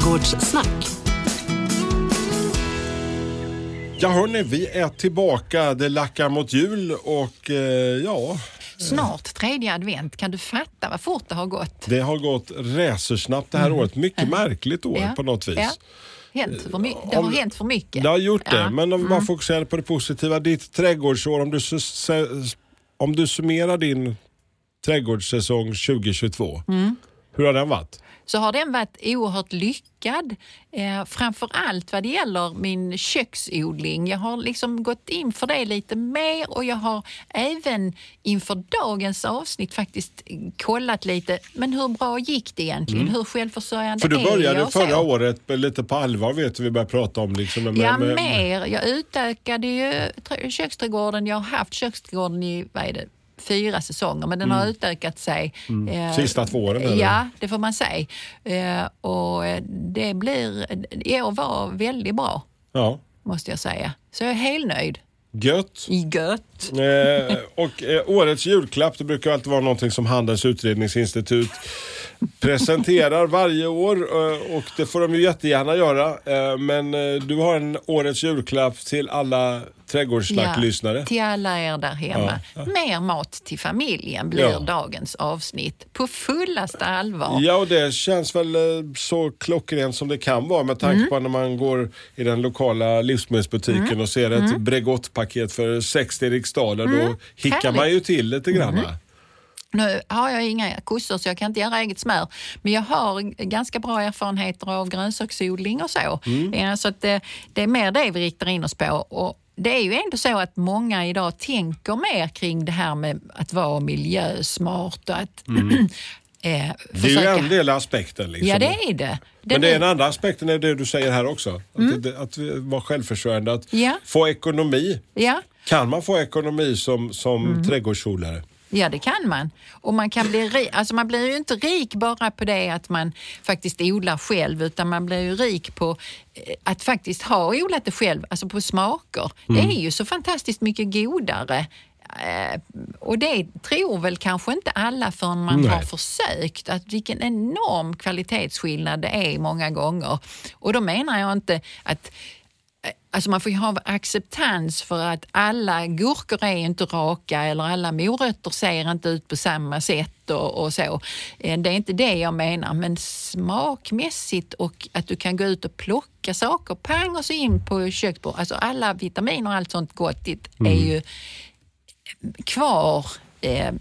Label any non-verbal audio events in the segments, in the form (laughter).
Trädgårdssnack. Ja hörni, vi är tillbaka. Det lackar mot jul och eh, ja, Snart tredje advent. Kan du fatta vad fort det har gått? det har gått racersnabbt det här året. Mycket märkligt år Ja. på något vis. Ja. Hänt för my- det har Om- hänt för mycket. Det har gjort det, Ja. men om vi bara fokuserar på det positiva. Ditt trädgårdsår, om du, su- se- om du summerar din trädgårdssäsong 2022, Mm. hur har den varit? Så har den varit oerhört lyckad. Eh, framför allt vad det gäller min köksodling. Jag har liksom gått in för det lite mer och jag har även inför dagens avsnitt faktiskt kollat lite, men hur bra gick det egentligen? Hur självförsörjande Mm. För du är började jag? och så? förra året med lite på allvar vet vi började prata om. Liksom, med, Ja, med, mer. Jag utökade ju trä- köksträdgården. Jag har haft köksträdgården i vad är det, fyra säsonger, men den har utökat sig. eh, Mm. Sista två åren, eller? Ja, det får man säga. Eh, och eh, det blir, i år var väldigt bra, Ja, måste jag säga. Så jag är helt nöjd. gött. Gött. Eh, och eh, årets julklapp, det brukar alltid vara någonting som Handelns utredningsinstitut presenterar varje år eh, och det får de ju jättegärna göra. Eh, men eh, du har en årets julklapp till alla trädgårdssnacklyssnare. till alla er där hemma. Mer mat till familjen blir Ja. dagens avsnitt. På fullaste allvar. Ja, och det känns väl så klockrent som det kan vara med tanke Mm. på när man går i den lokala livsmedelsbutiken och ser ett Bregottpaket för 60 riksdaler. Då hickar Mm. Härligt. Mm. man ju till lite grann. va? Nu har jag inga kossor så jag kan inte göra eget smör. Men jag har ganska bra erfarenheter av grönsaksodling och så. Ja, så att det, det är mer det vi riktar in oss på. Och det är ju ändå så att många idag tänker mer kring det här med att vara miljösmart och att (clears throat) eh, Det är ju en del av aspekten. Liksom. Ja, det är det. Men Den det är andra aspekten är det du säger här också. Att, det, att vara självförsörjande, att Ja. få ekonomi. Ja. Kan man få ekonomi som, som Mm. trädgårdsodlare? Ja, det kan man. Och man, kan bli ri- alltså man blir ju inte rik bara på det att man faktiskt odlar själv, utan man blir ju rik på eh, att faktiskt ha odlat det själv, alltså på smaker. Det är ju så fantastiskt mycket godare. Eh, Och det tror väl kanske inte alla förrän man Nej. har försökt, att vilken enorm kvalitetsskillnad det är många gånger. Och då menar jag inte att Alltså man får ju ha acceptans för att alla gurkor är inte raka eller alla morötter ser inte ut på samma sätt och, och så. Eh, Det är inte det jag menar, men smakmässigt och att du kan gå ut och plocka saker, pang och så in på köksbordet. Alltså alla vitaminer och allt sånt gottigt är ju kvar eh,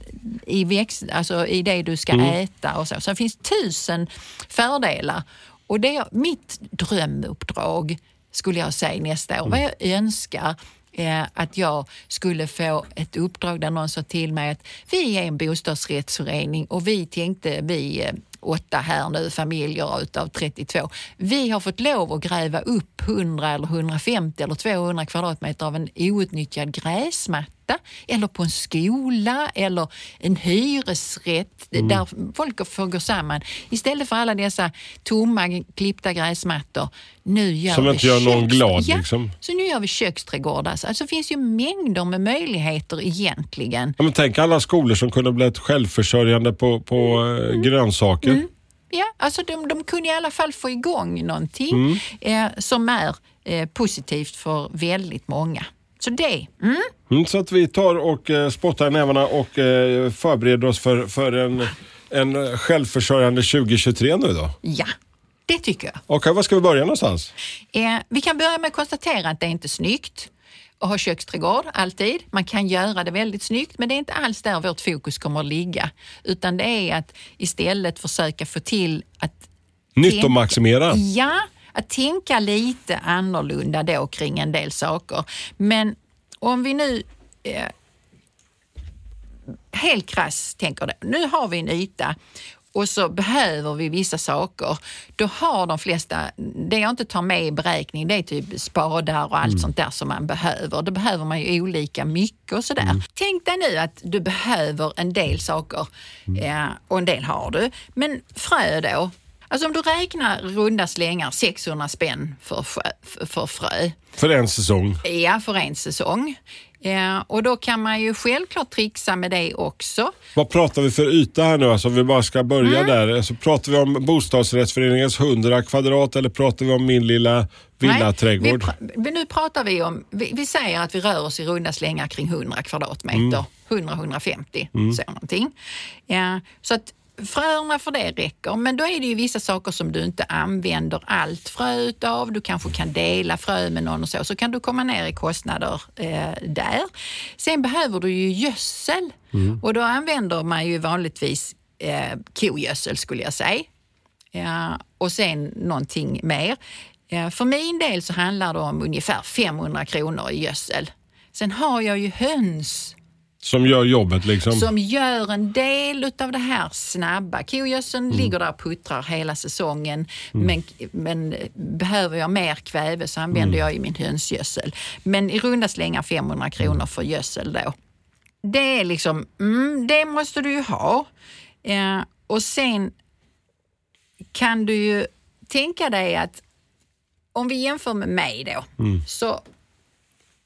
i, växt, alltså i det du ska äta och så. Det finns tusen fördelar. Och det är mitt drömuppdrag skulle jag säga nästa år. Vad jag önskar eh, att jag skulle få ett uppdrag där någon sa till mig att vi är en bostadsrättsförening och vi tänkte, vi eh, åtta här nu, familjer utav 32. Vi har fått lov att gräva upp 100 eller 150 eller 200 kvadratmeter av en outnyttjad gräsmatta eller på en skola eller en hyresrätt Mm. där folk får gå samman. Istället för alla dessa tomma klippta gräsmattor. Nu gör Som vi inte gör någon glad, Ja, liksom. så nu gör vi köksträdgårdar. Alltså det finns ju mängder med möjligheter egentligen. Ja, men tänk alla skolor som kunde blivit självförsörjande på, på Mm. eh, grönsaker. Ja, alltså de, de kunde i alla fall få igång någonting Mm. eh, som är eh, positivt för väldigt många. Så det, mm. Mm, så att vi tar och eh, spottar nävarna och eh, förbereder oss för, för en, en självförsörjande 2023 nu då. ja, det tycker jag. Okej, var ska vi börja någonstans? Eh, vi kan börja med att konstatera att det är inte snyggt att ha köksträdgård alltid. Man kan göra det väldigt snyggt men det är inte alls där vårt fokus kommer att ligga. Utan det är att istället försöka få till att Nyttomaximera. Ja, att tänka lite annorlunda då kring en del saker. Men om vi nu eh, helt krass tänker det. Nu har vi en yta och så behöver vi vissa saker. Då har de flesta, det jag inte tar med i beräkning, det är typ spadar och allt sånt där som man behöver. Då behöver man ju olika mycket och sådär. Tänk dig nu att du behöver en del saker eh, och en del har du. Men frö då, Alltså om du räknar runda slängar 600 spänn för, frö, för frö. För en säsong? Ja, för en säsong. Ja, och då kan man ju självklart trixa med det också. Vad pratar vi för yta här nu? Alltså, om vi bara ska börja mm. där. Alltså, pratar vi om bostadsrättsföreningens 100 kvadrat eller pratar vi om min lilla villaträdgård? Vi, nu pratar vi om, vi, vi, säger att vi rör oss i runda slängar kring 100 kvadratmeter. Mm. 100-150, mm. så någonting. Ja, så att Fröerna för det räcker, men då är det ju vissa saker som du inte använder allt frö utav. Du kanske kan dela frö med någon och så, så kan du komma ner i kostnader eh, där. Sen behöver du ju gödsel mm. och då använder man ju vanligtvis eh, kogödsel skulle jag säga. Ja, och sen någonting mer. Ja, för min del så handlar det om ungefär 500 kronor i gödsel. Sen har jag ju höns som gör jobbet liksom? Som gör en del av det här snabba. Kogödseln mm. ligger där och puttrar hela säsongen mm. men, men behöver jag mer kväve så använder mm. jag ju min hönsgödsel. Men i runda slängar 500 kronor för gödsel då. Det är liksom, mm, det måste du ju ha. Eh, och sen kan du ju tänka dig att om vi jämför med mig då, mm. så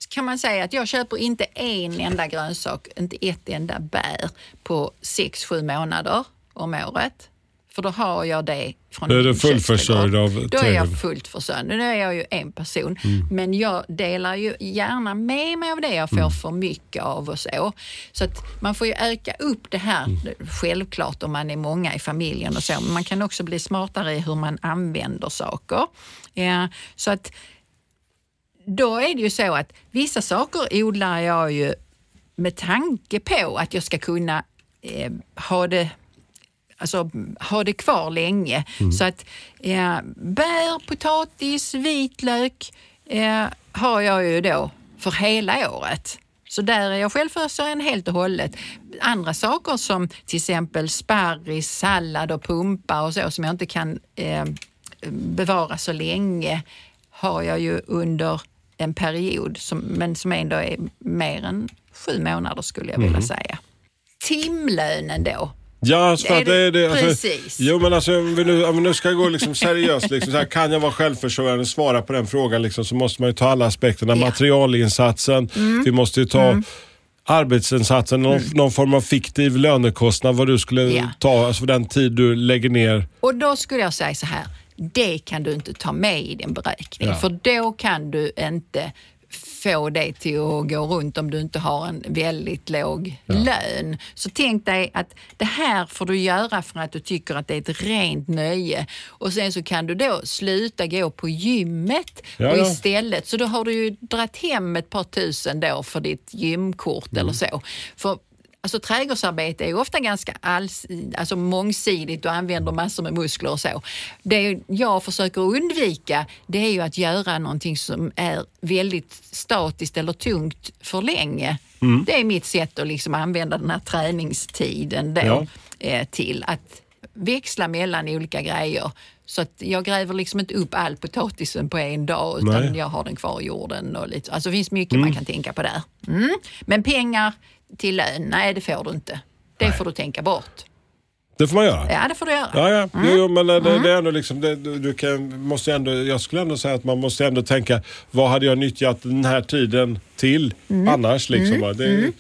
kan man säga att jag köper inte en enda grönsak, inte ett enda bär på sex sju månader om året. För då har jag det från Då är du fullförsörjd av Då är jag fullt försörjd. Nu är jag ju en person, mm. men jag delar ju gärna med mig av det jag får mm. för mycket av och så. Så att man får ju öka upp det här, mm. självklart om man är många i familjen och så, men man kan också bli smartare i hur man använder saker. Ja, så att då är det ju så att vissa saker odlar jag ju med tanke på att jag ska kunna eh, ha det alltså, ha det kvar länge. Mm. Så att eh, bär, potatis, vitlök eh, har jag ju då för hela året. Så där är jag självförsörjande helt och hållet. Andra saker som till exempel sparris, sallad och pumpa och så som jag inte kan eh, bevara så länge har jag ju under en period, som, men som ändå är mer än sju månader skulle jag vilja mm. säga. Timlönen då, Ja, för det, det, det, alltså, precis. Jo, men alltså, om vi nu, om vi nu ska gå liksom seriöst, (laughs) liksom, så här, kan jag vara självförsörjande och svara på den frågan liksom, så måste man ju ta alla aspekterna. Ja. Materialinsatsen, mm. vi måste ju ta mm. arbetsinsatsen, någon, mm. någon, form av fiktiv lönekostnad, vad du skulle ja. ta, alltså för den tid du lägger ner. Och då skulle jag säga så här, det kan du inte ta med i din beräkning. Ja. För då kan du inte få det till att gå runt om du inte har en väldigt låg ja. lön. Så tänk dig att det här får du göra för att du tycker att det är ett rent nöje och sen så kan du då sluta gå på gymmet ja, och istället, så då har du ju dragit hem ett par tusen då för ditt gymkort mm. eller så. För Alltså trädgårdsarbete är ofta ganska alls, alltså mångsidigt och använder massor med muskler och så. Det jag försöker undvika det är ju att göra någonting som är väldigt statiskt eller tungt för länge. Mm. Det är mitt sätt att liksom använda den här träningstiden då, ja. eh, till att växla mellan olika grejer. Så att jag gräver liksom inte upp all potatisen på en dag utan Nej. jag har den kvar i jorden. Och lite. Alltså det finns mycket mm. man kan tänka på där. Mm. Men pengar till lön, nej det får du inte. Det nej. får du tänka bort. Det får man göra? Ja, det får du göra. Ja, ja. Mm. Jo, men det, mm. det, är ändå liksom, det, du kan, måste ändå, jag skulle ändå säga att man måste ändå tänka, vad hade jag nyttjat den här tiden till mm. annars? Liksom, mm. det, mm.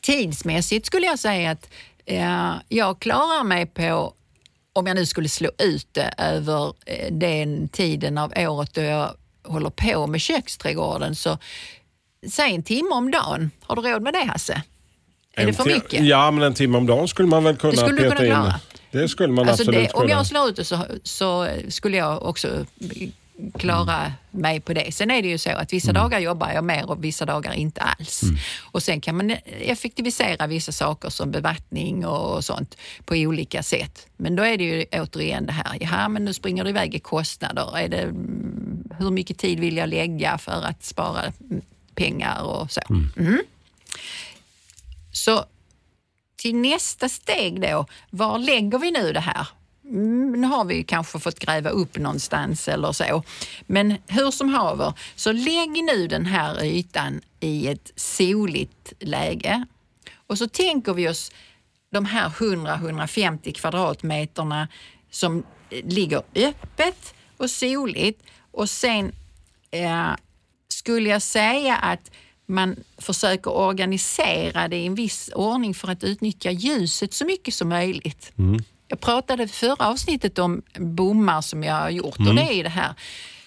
Tidsmässigt skulle jag säga att eh, jag klarar mig på, om jag nu skulle slå ut det över eh, den tiden av året då jag håller på med köksträdgården, så säg en timme om dagen. Har du råd med det Hasse? Är det för mycket? Ja, men en timme om dagen skulle man väl kunna det skulle peta kunna in. Det skulle man alltså absolut det, Om jag slår ut det så, så skulle jag också klara mm. mig på det. Sen är det ju så att vissa mm. dagar jobbar jag mer och vissa dagar inte alls. Mm. Och sen kan man effektivisera vissa saker som bevattning och sånt på olika sätt. Men då är det ju återigen det här, jaha men nu springer det iväg i kostnader. Är det, hur mycket tid vill jag lägga för att spara pengar och så. Mm. Så till nästa steg då, var lägger vi nu det här? Mm, nu har vi kanske fått gräva upp någonstans eller så. Men hur som haver, så lägg nu den här ytan i ett soligt läge. Och så tänker vi oss de här 100-150 kvadratmeterna som ligger öppet och soligt och sen eh, skulle jag säga att man försöker organisera det i en viss ordning för att utnyttja ljuset så mycket som möjligt. Jag pratade förra avsnittet om bommar som jag har gjort och det är det här.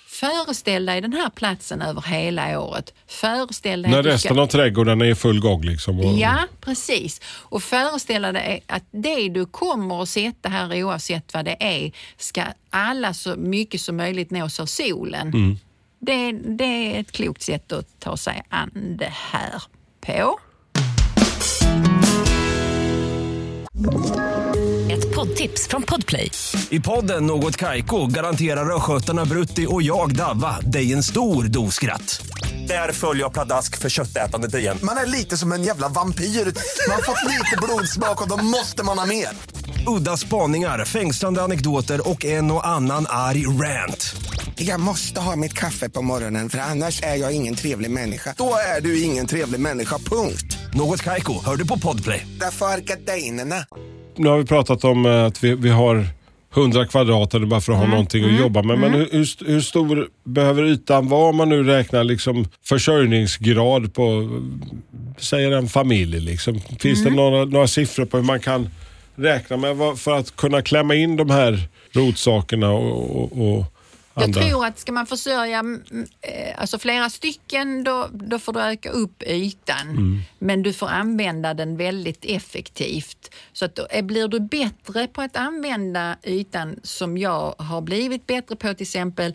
Föreställ dig den här platsen över hela året. Föreställ dig När resten av trädgården är i full gång liksom. Och, Ja, precis. Och föreställa dig att det du kommer att sätta här oavsett vad det är ska alla så mycket som möjligt nås av solen. Det, det är ett klokt sätt att ta sig an det här på. Ett poddtips från Podplay. I podden Något Kaiko garanterar östgötarna Brutti och jag, Davva, dig en stor dos skratt. Där följer jag pladask för köttätandet igen. Man är lite som en jävla vampyr. Man har fått lite blodsmak och då måste man ha mer. Udda spaningar, fängslande anekdoter och en och annan arg rant. Jag måste ha mitt kaffe på morgonen för annars är jag ingen trevlig människa. Då är du ingen trevlig människa, punkt. Något Kaiko, hör du på Podplay. Därför är gardinerna. Nu har vi pratat om eh, att vi, vi har 100 kvadrat eller bara för att ha någonting att jobba med. Men hur, hur, hur stor behöver ytan vara om man nu räknar liksom försörjningsgrad på, säger en familj. Liksom. Finns det några, några siffror på hur man kan räkna med för att kunna klämma in de här rotsakerna och, och, och Jag tror att ska man försörja mm, eh, alltså flera stycken då, då får du öka upp ytan. Men du får använda den väldigt effektivt. Så att då är, blir du bättre på att använda ytan som jag har blivit bättre på till exempel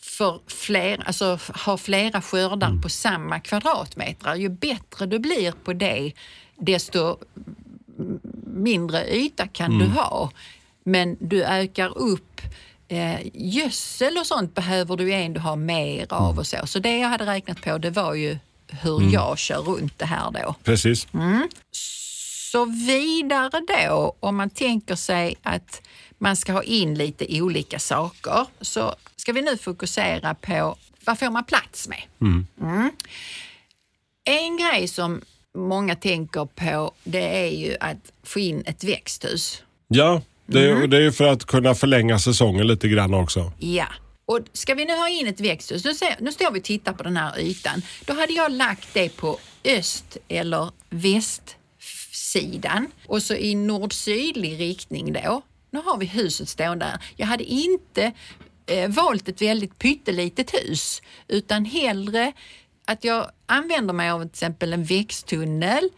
för fler, alltså ha flera skördar på samma kvadratmeter. Ju bättre du blir på det desto mindre yta kan du ha. Men du ökar upp eh, gödsel och sånt behöver du ju ändå ha mer av och så. Så det jag hade räknat på det var ju hur jag kör runt det här då. Precis. Så vidare då, om man tänker sig att man ska ha in lite olika saker, så ska vi nu fokusera på vad får man plats med? Mm. En grej som många tänker på, det är ju att få in ett växthus. Ja, det, är- det är ju för att kunna förlänga säsongen lite grann också. Ja. Och ska vi nu ha in ett växthus, nu, ser, nu står vi och tittar på den här ytan. Då hade jag lagt det på öst eller västsidan och så i nord-sydlig riktning då. Nu har vi huset stående där. Jag hade inte eh, valt ett väldigt pyttelitet hus utan hellre att jag använder mig av till exempel en växttunnel,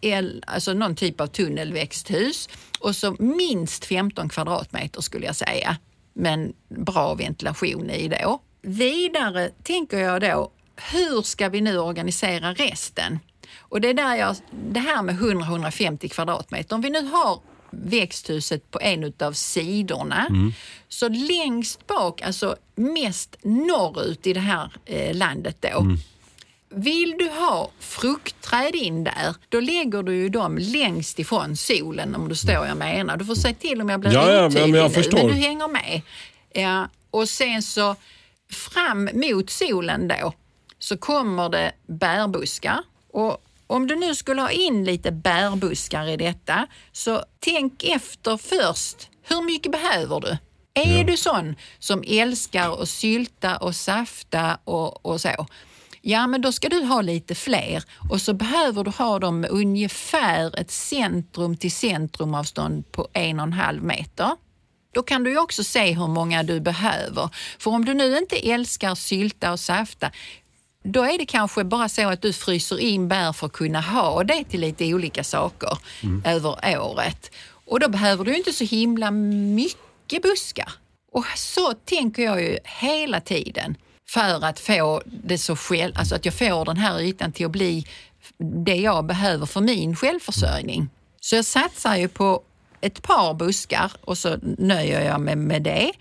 el, alltså någon typ av tunnelväxthus och så minst 15 kvadratmeter skulle jag säga men bra ventilation i då. Vidare tänker jag då, hur ska vi nu organisera resten? Och det är där jag, det här med 100-150 kvadratmeter, om vi nu har växthuset på en av sidorna, så längst bak, alltså mest norrut i det här eh, landet då, vill du ha fruktträd in där, då lägger du ju dem längst ifrån solen om du står jag menar. Du får säga till om jag blir Ja, ja, men- jag förstår. men du hänger med. Ja, och sen så fram mot solen då så kommer det bärbuskar. Och om du nu skulle ha in lite bärbuskar i detta så tänk efter först. Hur mycket behöver du? Är du sån som älskar att sylta och safta och, och så? Ja, men då ska du ha lite fler och så behöver du ha dem ungefär ett centrum till centrumavstånd på en och en halv meter. Då kan du också se hur många du behöver. För om du nu inte älskar sylta och safta, då är det kanske bara så att du fryser in bär för att kunna ha det till lite olika saker över året. Och då behöver du inte så himla mycket buskar. Och så tänker jag ju hela tiden för att få det så själv, alltså att jag får den här ytan till att bli det jag behöver för min självförsörjning. Så jag satsar ju på ett par buskar och så nöjer jag mig med det.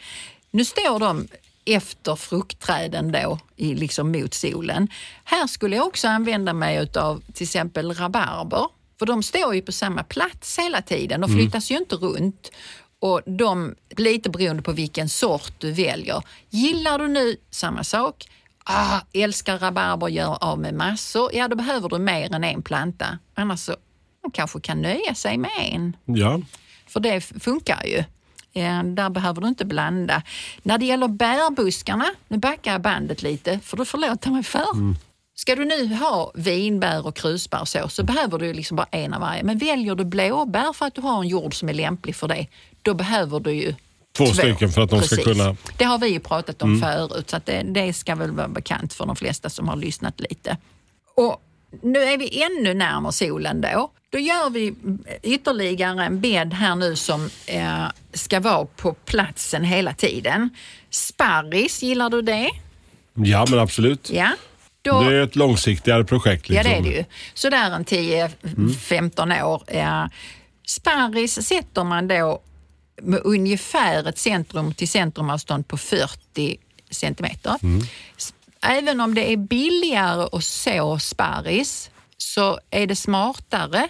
Nu står de efter fruktträden då, i, liksom mot solen. Här skulle jag också använda mig av till exempel rabarber. För de står ju på samma plats hela tiden. De flyttas ju inte runt. Och de, lite beroende på vilken sort du väljer. Gillar du nu samma sak, ah, älskar rabarber, gör av med massor, ja då behöver du mer än en planta. Annars så man kanske kan nöja sig med en. Ja. För det funkar ju. Där behöver du inte blanda. När det gäller bärbuskarna, nu backar jag bandet lite för du förlåter mig för. Ska du nu ha vinbär och krusbär och så, så behöver du liksom bara en av varje. Men väljer du blåbär för att du har en jord som är lämplig för det, då behöver du ju Två stycken för att de ska Precis. kunna... Det har vi ju pratat om förut, så att det, det ska väl vara bekant för de flesta som har lyssnat lite. Och nu är vi ännu närmare solen då. Då gör vi ytterligare en bädd här nu som eh, ska vara på platsen hela tiden. Sparris, gillar du det? Ja, men absolut. Ja. Då, Det är ett långsiktigare projekt. Ja, Liksom. det är det ju. Sådär en 10-15 år. Eh, sparris sätter man då med ungefär ett centrum till centrumavstånd på 40 centimeter. S- Även om det är billigare att så sparris så är det smartare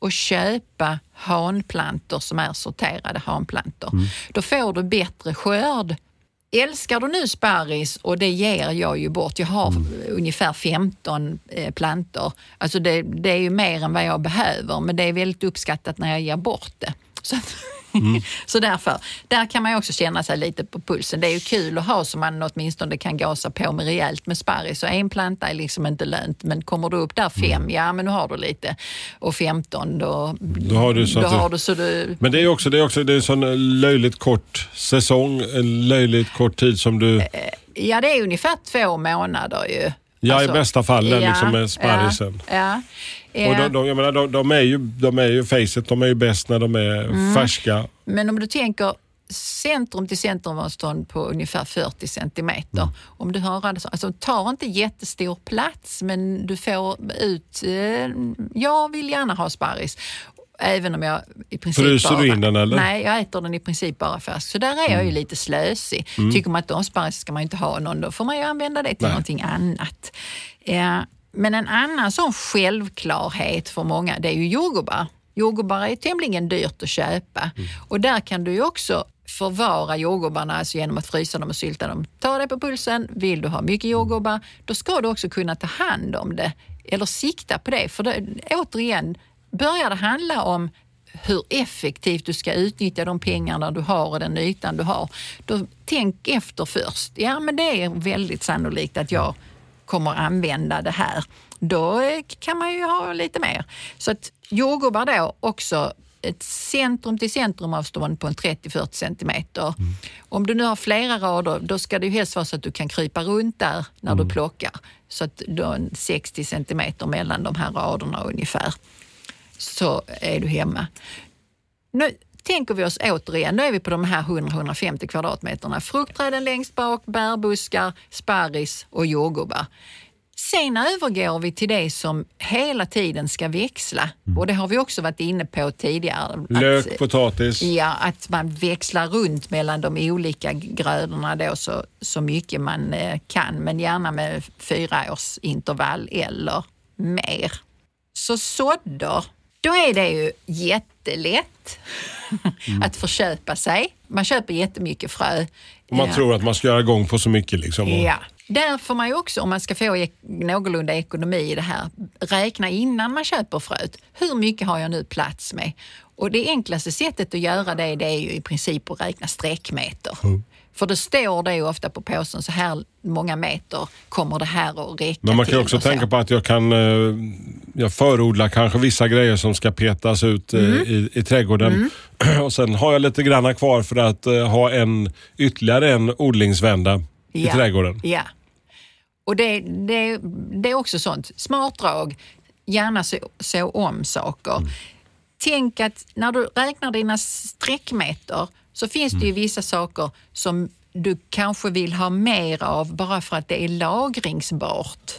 att köpa hanplantor som är sorterade hanplantor. Då får du bättre skörd. Älskar du nu sparris och det ger jag ju bort. Jag har ungefär 15 eh, plantor. Alltså det, det är ju mer än vad jag behöver men det är väldigt uppskattat när jag ger bort det. Så, att, (laughs) så därför, där kan man också känna sig lite på pulsen. Det är ju kul att ha så man åtminstone kan gasa på med rejält med sparris. Så en planta är liksom inte lönt men kommer du upp där fem, ja men nu har du lite. Och 15 då, Då har du så då har du så du Men det är också, det är också det är en sån löjligt kort säsong, en löjligt kort tid som du... Ja, det är ungefär två månader ju. Ja, i bästa fall, den liksom med sparrisen. Ja, ja. Och Ja. de, de, jag menar, de, de är ju, de är ju facet, de är ju bäst när de är Mm. färska. Men om du tänker centrum till centrumavstånd på ungefär 40 centimeter. Mm. Om du har alltså, alltså tar inte jättestor plats men du får ut, eh, jag vill gärna ha sparris. Även om jag i princip Fryser bara, du in den, eller? Nej, jag äter den i princip bara färsk. Så där är jag ju lite slösig. Tycker man att de sparris ska man inte ha någon, då får man ju använda det till Nej. någonting annat. Eh, men en annan sån självklarhet för många, det är ju jordgubbar. Jordgubbar är tämligen dyrt att köpa och där kan du ju också förvara jordgubbarna alltså genom att frysa dem och sylta dem. Ta det på pulsen. Vill du ha mycket jordgubbar, då ska du också kunna ta hand om det eller sikta på det. För det, återigen, börjar det handla om hur effektivt du ska utnyttja de pengarna du har och den ytan du har, då tänk efter först. Ja, men det är väldigt sannolikt att jag kommer använda det här. Då eh, kan man ju ha lite mer. Så att jordgubbar då också ett centrum till centrumavstånd på en 30-40 centimeter. Om du nu har flera rader, då ska det ju helst vara så att du kan krypa runt där när du plockar. Så att du har en 60 centimeter mellan de här raderna ungefär. Så är du hemma. Nu tänker vi oss återigen, nu är vi på de här 100-150 kvadratmeterna. Fruktträden längst bak, bärbuskar, sparris och jordgubbar. Sen övergår vi till det som hela tiden ska växla. Och det har vi också varit inne på tidigare. att- Lök, potatis. Ja, att man växlar runt mellan de olika grödorna då så, så mycket man eh, kan, men gärna med fyra års intervall eller mer. Så sådder, då är det ju jättelätt att förköpa sig. Man köper jättemycket frö. Man Ja. tror att man ska göra igång på så mycket. Liksom. Och- Ja. Där får man ju också, om man ska få ek- någorlunda ekonomi i det här, räkna innan man köper fröet. Hur mycket har jag nu plats med? Och det enklaste sättet att göra det, det är ju i princip att räkna sträckmeter. För det står det ju ofta på påsen, så här många meter kommer det här att räcka Men man kan också tänka på att jag kan eh, jag förordlar kanske vissa grejer som ska petas ut eh, Mm. i, i trädgården. (clears throat) Och sen har jag lite granna kvar för att eh, ha en, ytterligare en odlingsvända i Ja. trädgården. Ja. Och det, det, det är också sånt. Smart drag. Gärna så, så om saker. Tänk att när du räknar dina sträckmeter så finns det ju vissa saker som du kanske vill ha mer av bara för att det är lagringsbart.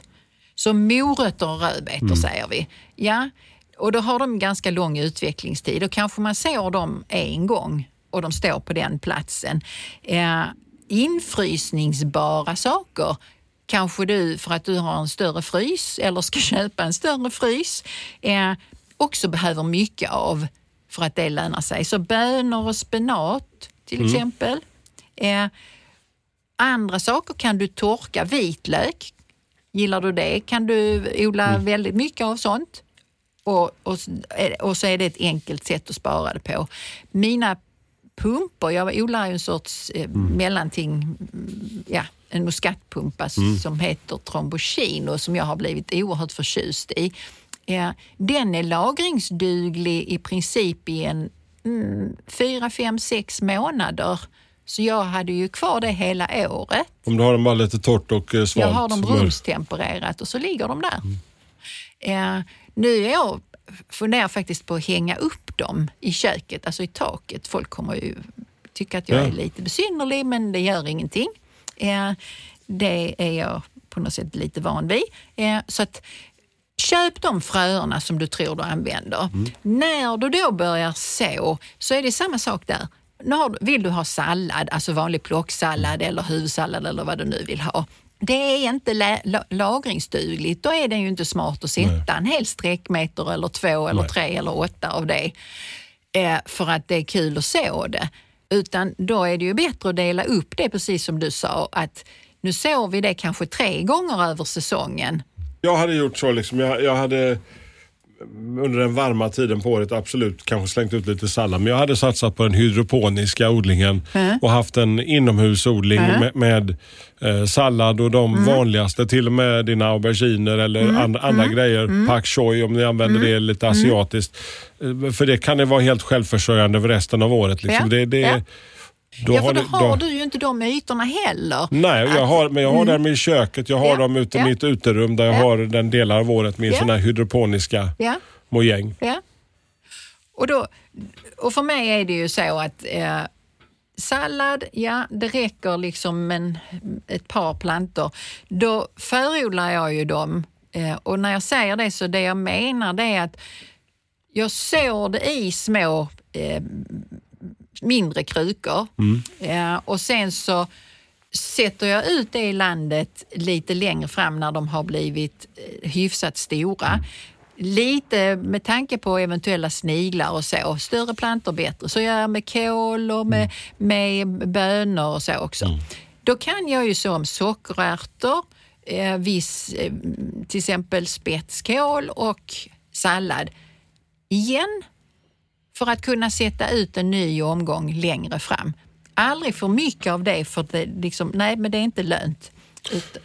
Så morötter och rödbetor säger vi. Ja, och då har de ganska lång utvecklingstid och kanske man ser dem en gång och de står på den platsen. Eh, infrysningsbara saker kanske du, för att du har en större frys eller ska (laughs) köpa en större frys, eh, också behöver mycket av för att det lönar sig. Så bönor och spenat till exempel. Eh, andra saker kan du torka. Vitlök, gillar du det kan du odla väldigt mycket av sånt. Och, och, och så är det ett enkelt sätt att spara det på. Mina pumpor. Jag odlar ju en sorts eh, mellanting, mm, ja, en muskatpumpa som heter Trombocino som jag har blivit oerhört förtjust i. Eh, den är lagringsduglig i princip i en mm, fyra, fem, sex månader. Så jag hade ju kvar det hela året. Om du har dem bara lite torrt och eh, svalt. Jag har dem rumstempererat och så ligger de där. Eh, nu är jag funderar faktiskt på att hänga upp dem i köket, alltså i taket. Folk kommer ju tycka att jag Ja. är lite besynnerlig, men det gör ingenting. Eh, det är jag på något sätt lite van vid. Eh, så att Köp de fröerna som du tror du använder. När du då börjar så, så är det samma sak där. När vill du ha sallad, alltså vanlig plocksallad eller huvudsallad eller vad du nu vill ha. Det är inte la- lagringsdugligt. Då är det ju inte smart att sätta en hel sträckmeter eller två eller Nej. tre eller åtta av det eh, för att det är kul att så det. Utan då är det ju bättre att dela upp det precis som du sa att nu sår vi det kanske tre gånger över säsongen. Jag hade gjort så liksom. Jag, jag hade under den varma tiden på året absolut kanske slängt ut lite sallad. Men jag hade satsat på den hydroponiska odlingen och haft en inomhusodling med, med eh, sallad och de vanligaste, till och med dina auberginer eller and, andra grejer. Pak choi om ni använder det lite asiatiskt. Eh, För det kan det vara helt självförsörjande över resten av året. Liksom. Ja, Det, det, ja. Då ja, för då har du ju inte de ytorna heller. Nej, jag har, men jag har dem i köket. Jag har Ja, dem ute i ja. mitt uterum där jag Ja. har den delar av året med Ja. såna här hydroponiska Ja, mojäng. Och, då, och för mig är det ju så att eh, sallad, ja det räcker liksom med ett par plantor. Då förodlar jag ju dem eh, och när jag säger det så det jag menar det är att jag sår det i små eh, mindre krukor eh, och sen så sätter jag ut det i landet lite längre fram när de har blivit eh, hyfsat stora. Lite med tanke på eventuella sniglar och så. Större plantor bättre. Så gör jag med kål och med, med bönor och så också. Då kan jag ju så om sockerärtor, eh, viss, eh, till exempel spetskål och sallad. Igen, för att kunna sätta ut en ny omgång längre fram. Aldrig för mycket av det, för det, liksom, nej, men det är inte lönt.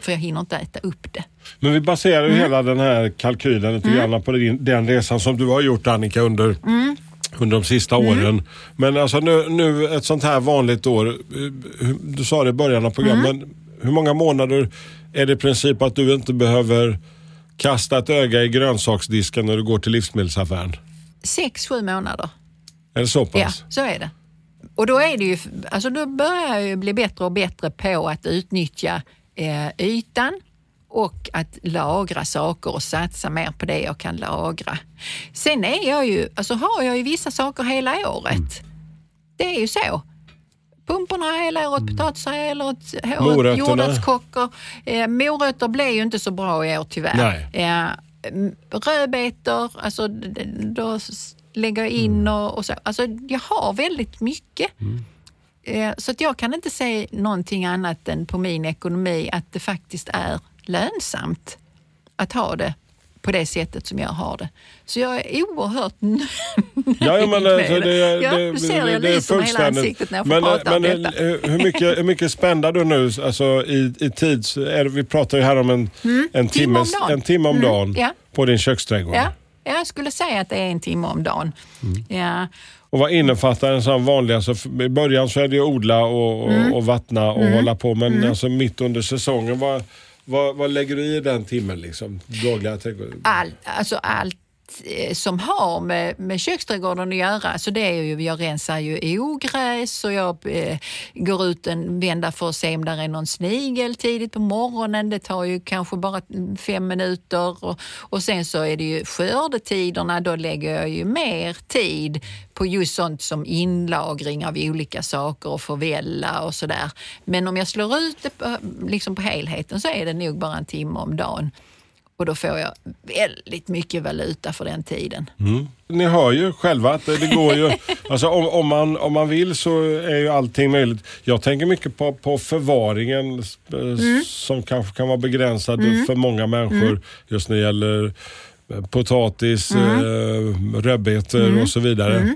För jag hinner inte äta upp det. Men vi baserar ju Mm. hela den här kalkylen lite grann på din, den resan som du har gjort Annika under, Mm. under de sista åren. Men alltså nu, nu ett sånt här vanligt år, eh, du sa det i början av programmet, Mm. hur många månader är det i princip att du inte behöver kasta ett öga i grönsaksdisken när du går till livsmedelsaffären? Sex, sju månader. Är det så Ja, pass? så är det. Och då, är det ju, alltså då börjar jag ju bli bättre och bättre på att utnyttja eh, ytan och att lagra saker och satsa mer på det jag kan lagra. Sen är jag ju, alltså har jag ju vissa saker hela året. Det är ju så. Pumporna hela året, potatisar hela året, Mm. Morötterna. jordärtskockor. Eh, morötter blev ju inte så bra i år tyvärr. Nej. Eh, rödbetor, alltså då lägger jag in Mm. och, och så. Alltså jag har väldigt mycket. Eh, så att jag kan inte säga någonting annat än på min ekonomi att det faktiskt är lönsamt att ha det på det sättet som jag har det. Så jag är oerhört (laughs) nöjd Ja, ja, men med alltså, det, Ja, det, du ser, jag det är lyser med hela ansiktet när jag får Men, prata men om hur, detta. hur, mycket, hur mycket spända du nu alltså, i, i tid? Är, vi pratar ju här om en, en, Timme om timmes, dagen. en timme om Mm, dagen ja. på din köksträdgård. Ja, jag skulle säga att det är en timme om dagen. Mm. Ja. Och vad innefattar en sån vanlig, alltså, i början så är det ju odla och, och, Mm. och vattna och hålla på, men alltså, mitt under säsongen, vad, vad, vad lägger du i den timmen? Liksom, dagliga trädgård? all, alltså allt Eh, som har med, med köksträdgården att göra. Så det är ju, jag rensar ju ogräs och jag eh, går ut en vända för att se om det är någon snigel tidigt på morgonen. Det tar ju kanske bara fem minuter och, och sen så är det ju skördetiderna. Då lägger jag ju mer tid på just sånt som inlagring av olika saker och förvälla och sådär. Men om jag slår ut det på, liksom på helheten så är det nog bara en timme om dagen. Och då får jag väldigt mycket valuta för den tiden. Ni hör ju själva att det, går ju, (laughs) alltså om, om, man, om man vill så är ju allting möjligt. Jag tänker mycket på, på förvaringen eh, Mm. som kanske kan vara begränsad för många människor just när det gäller eh, potatis, Mm. eh, rödbetor och så vidare.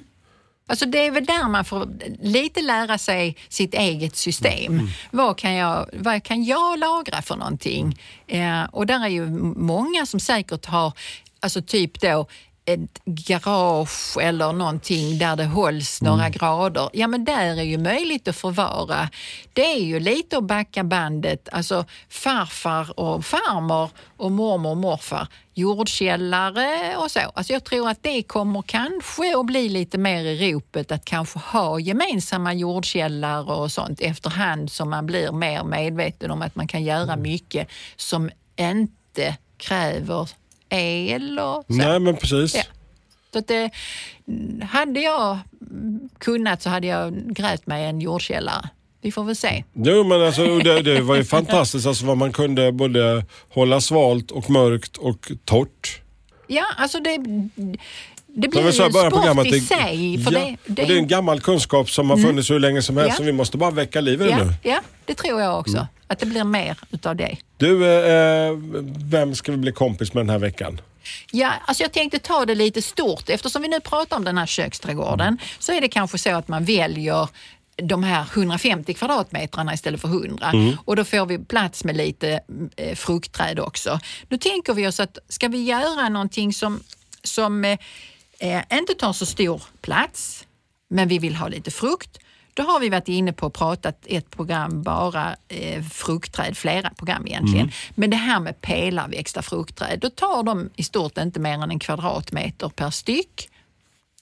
Alltså det är väl där man får lite lära sig sitt eget system. Vad, kan jag, vad kan jag lagra för någonting? Eh, och där är ju många som säkert har, alltså typ då ett garage eller någonting där det hålls några grader. Ja men där är ju möjligt att förvara. Det är ju lite att backa bandet, alltså farfar och farmor och mormor och morfar, jordkällare och så. Alltså jag tror att det kommer kanske att bli lite mer i ropet att kanske ha gemensamma jordkällare och sånt efterhand som man blir mer medveten om att man kan göra mycket som inte kräver el och så. Nej, men precis. Ja. Så att det, hade jag kunnat så hade jag grävt mig en jordkällare. Vi får väl se. Jo, men alltså, det, det var ju fantastiskt alltså, vad man kunde både hålla svalt och mörkt och torrt. Ja, alltså det, det blir ju en sport programmet, i sig. För ja, det, det, och det är en gammal kunskap som har funnits hur länge som helst Ja. så vi måste bara väcka liv i ja, nu. ja, det tror jag också. Mm. Att det blir mer utav det. Du, eh, vem ska vi bli kompis med den här veckan? Ja, alltså jag tänkte ta det lite stort. Eftersom vi nu pratar om den här köksträdgården så är det kanske så att man väljer de här 150 kvadratmetrarna istället för 100 och då får vi plats med lite eh, fruktträd också. Då tänker vi oss att ska vi göra någonting som, som eh, eh, inte tar så stor plats men vi vill ha lite frukt. Då har vi varit inne på och pratat ett program bara eh, fruktträd, flera program egentligen. Men det här med pelarväxta fruktträd, då tar de i stort inte mer än en kvadratmeter per styck.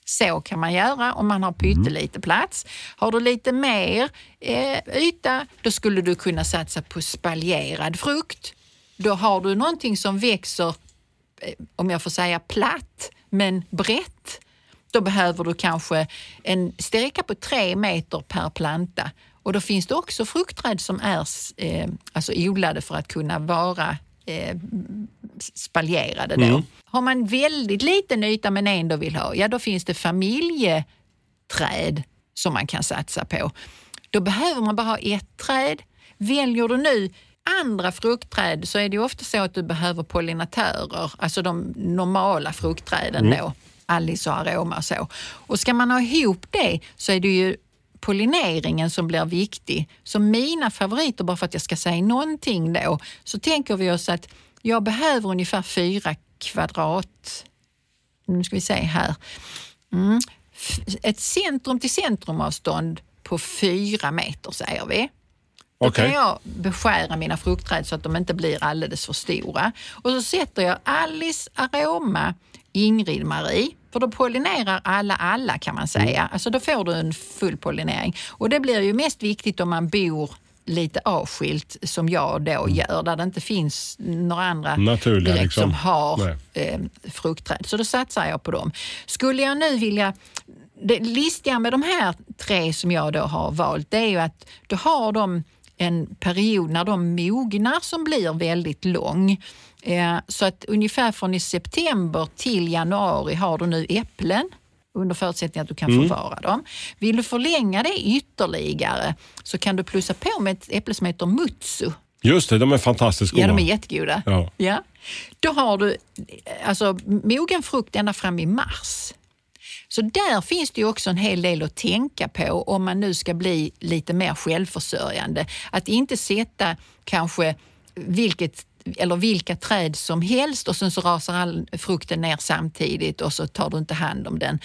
Så kan man göra om man har pyttelite plats. Har du lite mer eh, yta, då skulle du kunna satsa på spaljerad frukt. Då har du någonting som växer, eh, om jag får säga platt, men brett. Då behöver du kanske en sträcka på tre meter per planta. Och då finns det också fruktträd som är eh, alltså odlade för att kunna vara eh, spaljerade. Då. Har man väldigt liten yta men ändå vill ha, ja då finns det familjeträd som man kan satsa på. Då behöver man bara ha ett träd. Väljer du nu andra fruktträd så är det ofta så att du behöver pollinatörer, alltså de normala fruktträden då, Alice och Aroma och så. Och ska man ha ihop det så är det ju pollineringen som blir viktig. Så mina favoriter, bara för att jag ska säga någonting då, så tänker vi oss att jag behöver ungefär fyra kvadrat, nu ska vi se här, mm. Ett centrum till centrumavstånd på fyra meter säger vi. Då Okej. kan jag beskära mina fruktträd så att de inte blir alldeles för stora. Och så sätter jag Alice, Aroma, Ingrid, Marie. För då pollinerar alla alla kan man säga. Mm. Alltså då får du en full pollinering. Och det blir ju mest viktigt om man bor lite avskilt som jag då gör, där det inte finns några andra Mm. Naturliga, direkt liksom. som har eh, fruktträd. Så då satsar jag på dem. Skulle jag nu vilja det listiga med de här tre som jag då har valt, det är ju att då har de en period när de mognar som blir väldigt lång. Eh, så att ungefär från i september till januari har du nu äpplen under förutsättning att du kan förvara dem. Vill du förlänga det ytterligare så kan du plussa på med ett äpple som heter mutsu. Just det, de är fantastiskt goda. Ja, de är jättegoda. Ja. Ja. Då har du eh, alltså, mogen frukt ända fram i mars. Så där finns det också en hel del att tänka på om man nu ska bli lite mer självförsörjande. Att inte sätta kanske vilket eller vilka träd som helst och sen så rasar all frukten ner samtidigt och så tar du inte hand om den.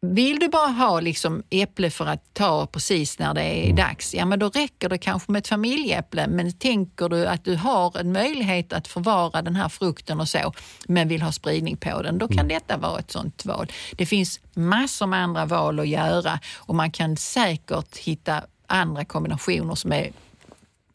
Vill du bara ha liksom äpple för att ta precis när det är dags, ja men då räcker det kanske med ett familjeäpple. Men tänker du att du har en möjlighet att förvara den här frukten och så, men vill ha spridning på den, då kan detta vara ett sånt val. Det finns massor med andra val att göra och man kan säkert hitta andra kombinationer som är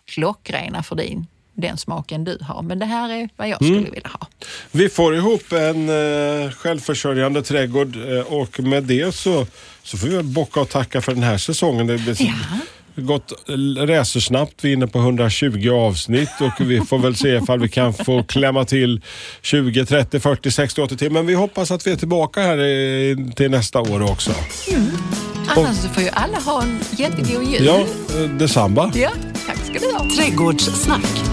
klockrena för din, den smaken du har. Men det här är vad jag skulle vilja ha. Vi får ihop en eh, självförsörjande trädgård eh, och med det så, så får vi bocka och tacka för den här säsongen. Det blir Ja. gått racersnabbt. Vi är inne på 120 avsnitt och vi får väl se ifall vi kan få klämma till 20, 30, 40, 60, 80 till. Men vi hoppas att vi är tillbaka här eh, till nästa år också. Annars så får ju alla ha en jättegod jul. Ja, eh, detsamma. ja tack ska du ha. Trädgårdssnack.